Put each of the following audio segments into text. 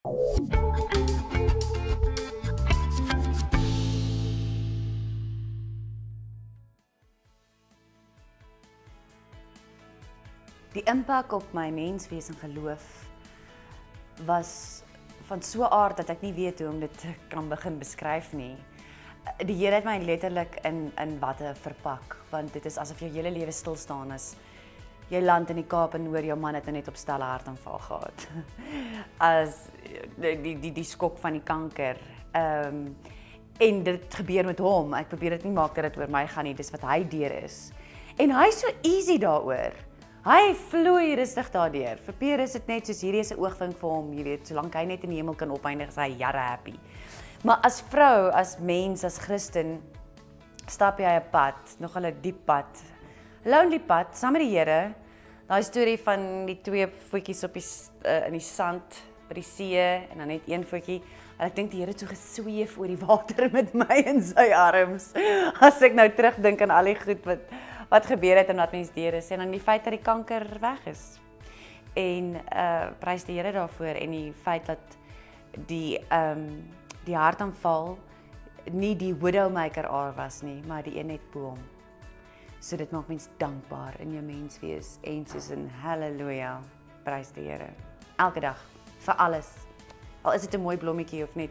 Die impak op my menswees en geloof was van so 'n aard dat ek nie weet hoe om dit kan begin beskryf nie. Die Here het my letterlik in in watte verpak, want dit is asof jou hele lewe stil staan is. Jy land in die Kaap en hoor jou man het net op stelle hartaanval gehad. As die die die, die skok van die kanker. Ehm um, en dit gebeur met hom. Ek probeer dit nie maak dat dit oor my gaan nie, dis wat hy deur is. En hy's so easy daaroor. Hy vloei rustig daardeur. Vir Pierre is dit net soos hierdie is 'n oogwink vir hom, jy weet, solank hy net in die hemel kan opeindig, is hy jare happy. Maar as vrou, as mens, as Christen, stap jy 'n pad, nog 'n diep pad. Lonely pad saam met die Here. Daai storie van die twee voetjies op die uh, in die sand by die see en dan net een voetjie. Ek dink die Here het so gesweef oor die water met my in sy arms. As ek nou terugdink aan al die goed wat wat gebeur het en wat mense deur is en dan die feit dat die kanker weg is. En uh prys die Here daarvoor en die feit dat die ehm um, die hartaanval nie die widowmaker was nie, maar die een net bo hom. So dit maak mens dankbaar in jou mens wees en soos in haleluja, prys die Here. Elke dag vir alles. Al is dit 'n mooi blommetjie of net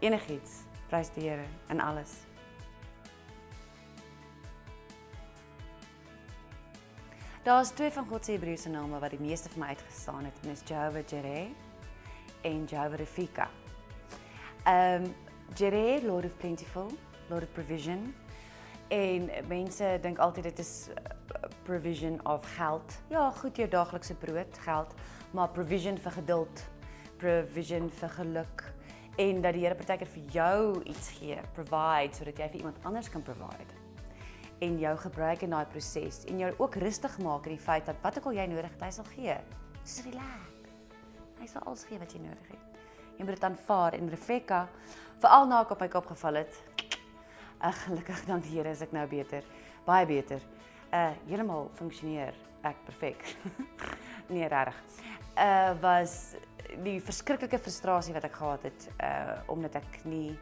enigiets, prys die Here in alles. Daar's twee van God se Hebreëse name wat die meeste vir my uitgestaan het, en dis Jehovah Jireh en Jehovah Rafika. Um Jireh, Lord of Plentiful, Lord of Provision. En mense dink altyd dit is uh, provision of geld. Ja, goed jou daaglikse brood, geld, maar provision vir geduld, provision vir geluk en dat die Here partykeer vir jou iets gee, provide sodat jy vir iemand anders kan provide en jou gebruik in daai proses en jou ook rustig maak in die feit dat wat ook al jy nodig het, hy sal gee. Dis relax. Hy sal alles gee wat jy nodig het. Jy moet dit aanvaar en Rebecca veral na ek op my kop geval het. Ag gelukkig dank die Here is ek nou beter, baie beter. Uh heeltemal funksioneer ek perfek. nee, regtig. Uh was die verskriklike frustrasie wat ek gehad het uh omdat ek nie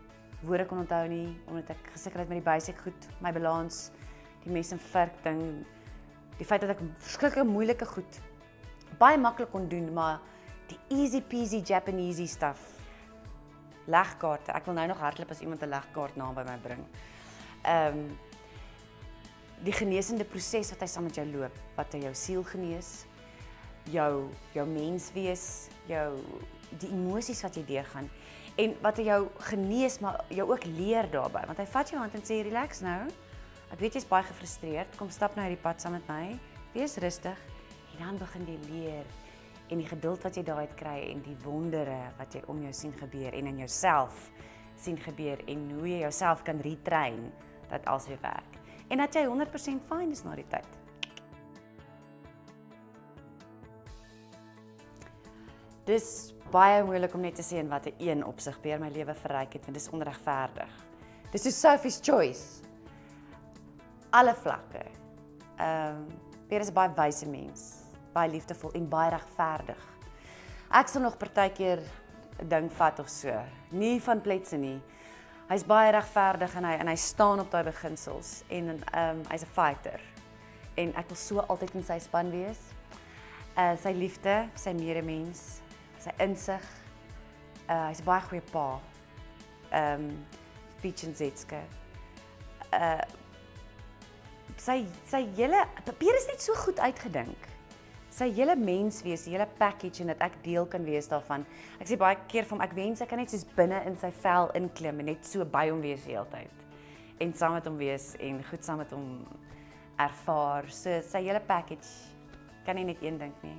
woorde kon onthou nie, omdat ek gesukkel het met die basiese goed, my balans die mes en vark ding die feit dat ek verskriklike moeilike goed baie maklik kon doen maar die easy peasy japanesey stuff legkaarte. Ek wil nou nog hardloop as iemand 'n legkaart naam by my bring. Ehm um, die genesende proses wat hy saam met jou loop wat hy jou siel genees jou jou mens wees jou die emosies wat jy deurgaan en wat hy jou genees maar jou ook leer daarbey want hy vat jou hand en sê relax nou. Ek weet jy's baie gefrustreerd. Kom stap nou hierdie pad saam met my. Wees rustig. En dan begin jy leer en die geduld wat jy daai het kry en die wondere wat jy om jou sien gebeur en in jouself sien gebeur en hoe jy jouself kan retrain dat alles weer werk. En dat jy 100% fyn is na die tyd. Dis baie moeilik om net te sê en wat 'n een opsig beheer my lewe verryk het want dit is onregverdig. Dis so Sophie's choice alle vlakke. Ehm um, Pierre is 'n baie wyse mens, baie liefdevol en baie regverdig. Ek sal nog partykeer 'n ding vat of so. Nie van pletse nie. Hy's baie regverdig en hy en hy staan op daai beginsels en ehm um, hy's 'n fighter. En ek wil so altyd in sy span wees. Uh sy liefde, sy medemens, sy insig. Uh hy's 'n baie goeie pa. Ehm um, Peach en Zetske. Uh sy sy hele papier is net so goed uitgedink. Sy hele menswees, die hele package en dat ek deel kan wees daarvan. Ek sê baie keer hom ek wens ek kan net soos binne in sy vel inklim en net so by hom wees die hele tyd. En saam met hom wees en goed saam met hom ervaar. So sy hele package kan nie net een ding nie.